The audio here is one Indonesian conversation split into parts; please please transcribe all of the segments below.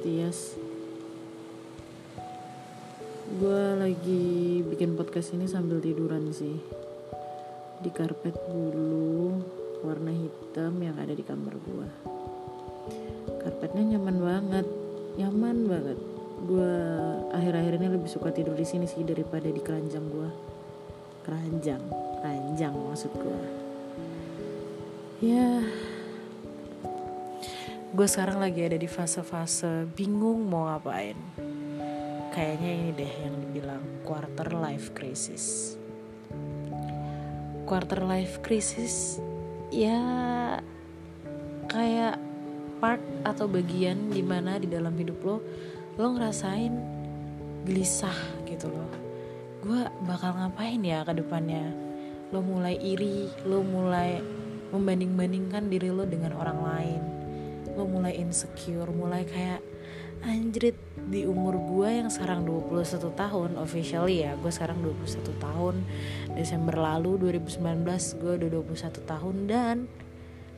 Tias Gue lagi bikin podcast ini sambil tiduran sih. Di karpet bulu warna hitam yang ada di kamar gue Karpetnya nyaman banget Nyaman banget. Gue akhir-akhir ini lebih suka tidur di sini sih daripada di keranjang gue Keranjang, keranjang maksud gue Ya gue sekarang lagi ada di fase-fase bingung mau ngapain. Kayaknya ini deh yang dibilang quarter life crisis. Quarter life crisis ya kayak part atau bagian di mana di dalam hidup lo lo ngerasain gelisah gitu loh. Gue bakal ngapain ya ke depannya? Lo mulai iri lo mulai membanding-bandingkan diri lo dengan orang lain lo mulai insecure mulai kayak anjrit di umur gue yang sekarang 21 tahun officially ya gue sekarang 21 tahun Desember lalu 2019 gue udah 21 tahun dan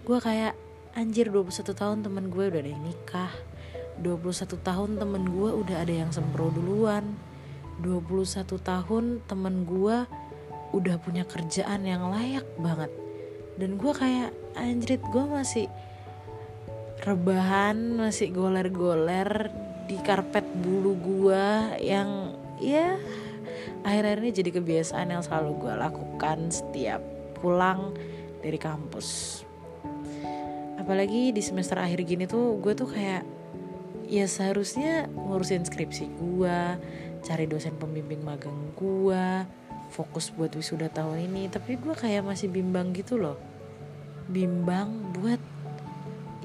gue kayak anjir 21 tahun temen gue udah ada yang nikah 21 tahun temen gue udah ada yang sempro duluan 21 tahun temen gue udah punya kerjaan yang layak banget. Dan gue kayak anjrit gue masih rebahan masih goler-goler di karpet bulu gua yang ya akhir-akhir ini jadi kebiasaan yang selalu gue lakukan setiap pulang dari kampus. Apalagi di semester akhir gini tuh gue tuh kayak ya seharusnya ngurusin skripsi gue cari dosen pembimbing magang gue fokus buat wisuda tahun ini. Tapi gue kayak masih bimbang gitu loh. Bimbang buat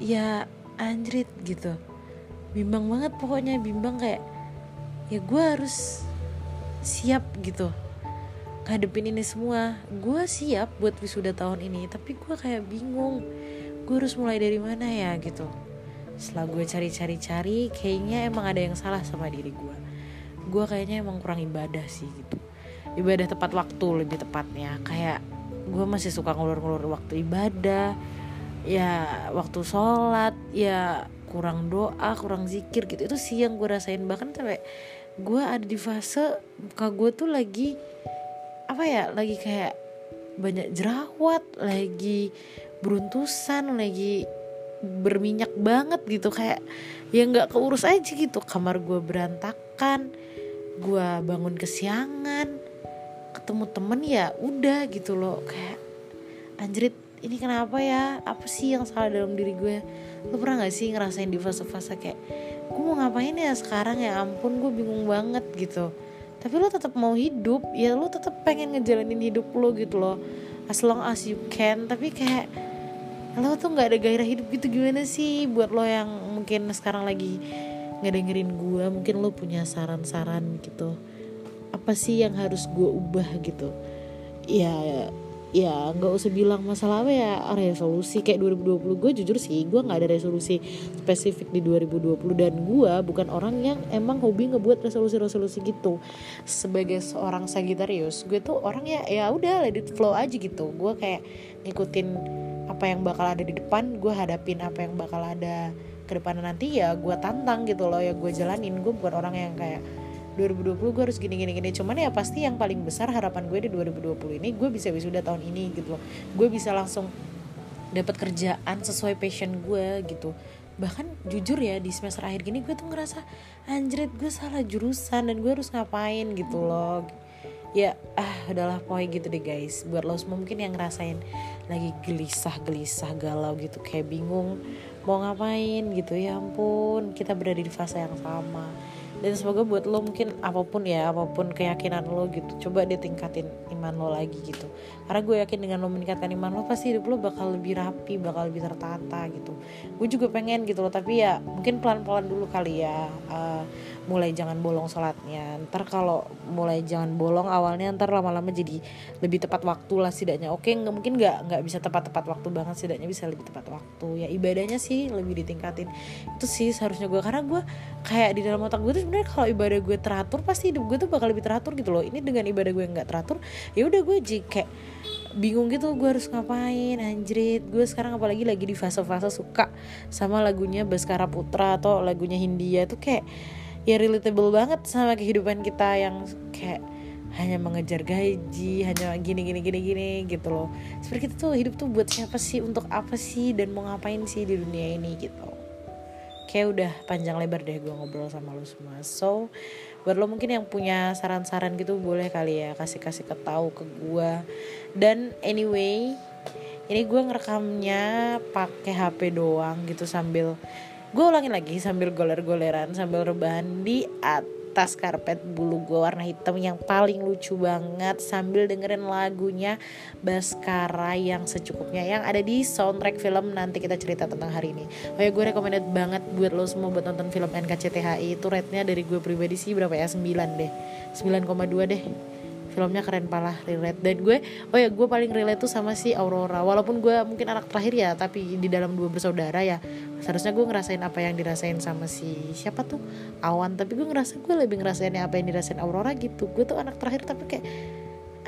ya anjrit gitu. Bimbang banget pokoknya bimbang kayak ya gue harus siap gitu ngadepin ini semua. Gue siap buat wisuda tahun ini tapi gue kayak bingung gue harus mulai dari mana ya gitu. Setelah gue cari-cari-cari kayaknya emang ada yang salah sama diri gue gue kayaknya emang kurang ibadah sih gitu. Ibadah tepat waktu lebih tepatnya. Kayak gue masih suka ngulur-ngulur waktu ibadah ya waktu sholat ya kurang doa kurang zikir gitu. Itu sih yang gue rasain bahkan sampai gue ada di fase muka gue tuh lagi apa ya lagi kayak banyak jerawat lagi beruntusan lagi berminyak banget gitu. Kayak ya nggak keurus aja gitu. Kamar gue berantakan gue bangun kesiangan ketemu temen ya udah gitu loh. Kayak anjrit ini kenapa ya? Apa sih yang salah dalam diri gue? Lo pernah gak sih ngerasain di fase-fase kayak gue mau ngapain ya sekarang? Ya ampun gue bingung banget gitu. Tapi lo tetap mau hidup ya lo tetap pengen ngejalanin hidup lo gitu loh. As long as you can. Tapi kayak lo tuh nggak ada gairah hidup gitu. Gimana sih buat lo yang mungkin sekarang lagi ngedengerin gue mungkin lo punya saran-saran gitu. Apa sih yang harus gue ubah gitu? Ya ya nggak usah bilang masalah apa ya resolusi. Kayak 2020 gue jujur sih gue nggak ada resolusi spesifik di 2020 dan gue bukan orang yang emang hobi ngebuat resolusi-resolusi gitu. Sebagai seorang Sagittarius gue tuh orang ya ya udah let it flow aja gitu. Gue kayak ngikutin apa yang bakal ada di depan gue hadapin apa yang bakal ada ke depan nanti ya gue tantang gitu loh ya gue jalanin. Gue bukan orang yang kayak 2020 gue harus gini gini gini cuman ya pasti yang paling besar harapan gue di 2020 ini gue bisa wisuda tahun ini gitu loh. Gue bisa langsung dapat kerjaan sesuai passion gue gitu. Bahkan jujur ya di semester akhir gini gue tuh ngerasa anjrit gue salah jurusan dan gue harus ngapain? gitu loh. Ya ah udahlah pokoknya gitu deh guys. Buat lo semua mungkin yang ngerasain lagi gelisah gelisah galau gitu kayak bingung mau ngapain gitu. Ya ampun kita berada di fase yang sama dan semoga buat lo mungkin apa pun ya apa pun keyakinan lo gitu coba ditingkatin iman lo lagi gitu. Karena gue yakin dengan lo meningkatkan iman lo pasti hidup lo bakal lebih rapi bakal lebih tertata gitu. Gue juga pengen gitu loh tapi ya mungkin pelan-pelan dulu kali ya. Uh, mulai jangan bolong sholatnya. Ntar kalau mulai jangan bolong awalnya ntar lama-lama jadi lebih tepat waktu lah setidaknya. Oke nggak mungkin nggak nggak bisa tepat-tepat waktu banget setidaknya bisa lebih tepat waktu. Ya ibadahnya sih lebih ditingkatin. Itu sih seharusnya gue karena gue kayak di dalam otak gue tuh sebenarnya kalau ibadah gue teratur pasti hidup gue tuh bakal lebih teratur gitu loh. Ini dengan ibadah gue nggak teratur ya udah gue jadi kayak bingung gitu gue harus ngapain anjrit. Gue sekarang apalagi lagi di fase-fase suka sama lagunya Baskara Putra atau lagunya Hindia tuh kayak ya relatable banget sama kehidupan kita yang kayak hanya mengejar gaji hanya gini gini gini gini gitu loh. Seperti kita tuh hidup tuh buat siapa sih? Untuk apa sih? Dan mau ngapain sih di dunia ini gitu. Kayak udah panjang lebar deh gue ngobrol sama lo semua. So buat lo mungkin yang punya saran-saran gitu boleh kali ya kasih kasih ke tahu ke gue dan anyway ini gue ngerekamnya pakai HP doang gitu sambil gue ulangin lagi sambil goler-goleran sambil rebahan di atas tas karpet bulu gue warna hitam yang paling lucu banget sambil dengerin lagunya Baskara yang secukupnya yang ada di soundtrack film nanti kita cerita tentang hari ini. Oh ya gue recommended banget buat lo semua buat nonton film NKCTHI itu rate-nya dari gue pribadi sih berapa ya? 9 deh. 9,2 deh. Filmnya keren pala relate. Dan gue oh ya gue paling relate tuh sama si Aurora. Walaupun gue mungkin anak terakhir ya tapi di dalam dua bersaudara ya seharusnya gue ngerasain apa yang dirasain sama si siapa tuh? Awan. Tapi gue ngerasa gue lebih ngerasain apa yang dirasain Aurora gitu. Gue tuh anak terakhir tapi kayak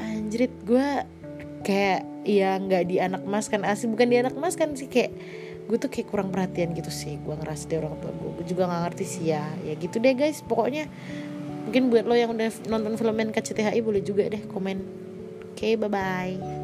anjrit gue kayak ya nggak di anak mas kan. Asli bukan di anak mas kan sih kayak gue tuh kayak kurang perhatian gitu sih. Gue ngerasa di orang tua gue gue juga nggak ngerti sih ya. Ya gitu deh guys. Pokoknya mungkin buat lo yang udah nonton film NKCTHI boleh juga deh komen. Oke okay, bye bye